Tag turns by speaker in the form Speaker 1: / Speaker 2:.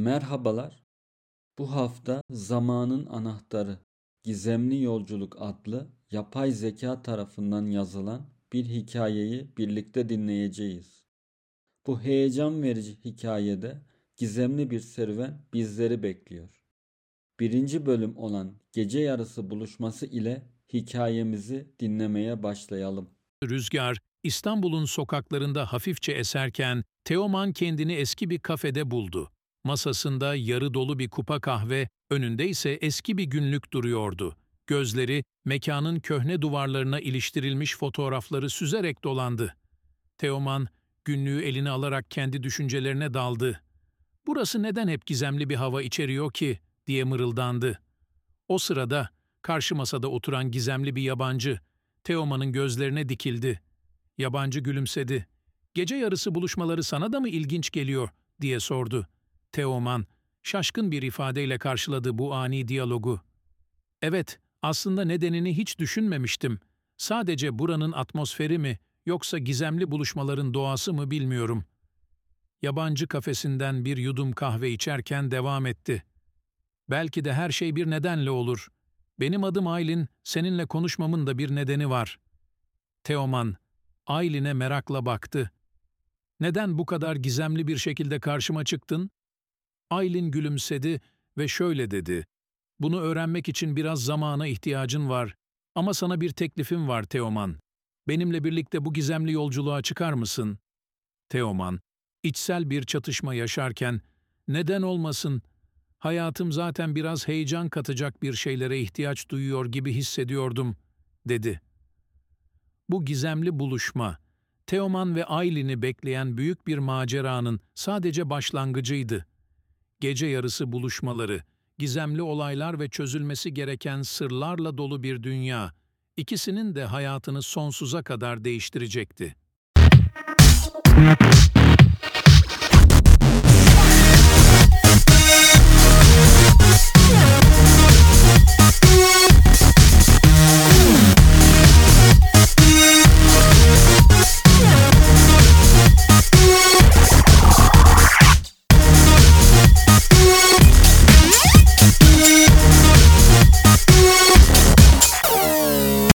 Speaker 1: Merhabalar. Bu hafta Zamanın Anahtarı Gizemli Yolculuk adlı yapay zeka tarafından yazılan bir hikayeyi birlikte dinleyeceğiz. Bu heyecan verici hikayede gizemli bir serüven bizleri bekliyor. Birinci bölüm olan gece yarısı buluşması ile hikayemizi dinlemeye başlayalım.
Speaker 2: Rüzgar, İstanbul'un sokaklarında hafifçe eserken Teoman kendini eski bir kafede buldu. Masasında yarı dolu bir kupa kahve, önünde ise eski bir günlük duruyordu. Gözleri mekanın köhne duvarlarına iliştirilmiş fotoğrafları süzerek dolandı. Teoman günlüğü eline alarak kendi düşüncelerine daldı. Burası neden hep gizemli bir hava içeriyor ki diye mırıldandı. O sırada karşı masada oturan gizemli bir yabancı Teoman'ın gözlerine dikildi. Yabancı gülümsedi. Gece yarısı buluşmaları sana da mı ilginç geliyor diye sordu. Teoman, şaşkın bir ifadeyle karşıladı bu ani diyalogu. Evet, aslında nedenini hiç düşünmemiştim. Sadece buranın atmosferi mi, yoksa gizemli buluşmaların doğası mı bilmiyorum. Yabancı kafesinden bir yudum kahve içerken devam etti. Belki de her şey bir nedenle olur. Benim adım Aylin, seninle konuşmamın da bir nedeni var. Teoman, Aylin'e merakla baktı. Neden bu kadar gizemli bir şekilde karşıma çıktın? Aylin gülümsedi ve şöyle dedi. Bunu öğrenmek için biraz zamana ihtiyacın var. Ama sana bir teklifim var Teoman. Benimle birlikte bu gizemli yolculuğa çıkar mısın? Teoman, içsel bir çatışma yaşarken, neden olmasın, hayatım zaten biraz heyecan katacak bir şeylere ihtiyaç duyuyor gibi hissediyordum, dedi. Bu gizemli buluşma, Teoman ve Aylin'i bekleyen büyük bir maceranın sadece başlangıcıydı. Gece yarısı buluşmaları, gizemli olaylar ve çözülmesi gereken sırlarla dolu bir dünya, ikisinin de hayatını sonsuza kadar değiştirecekti.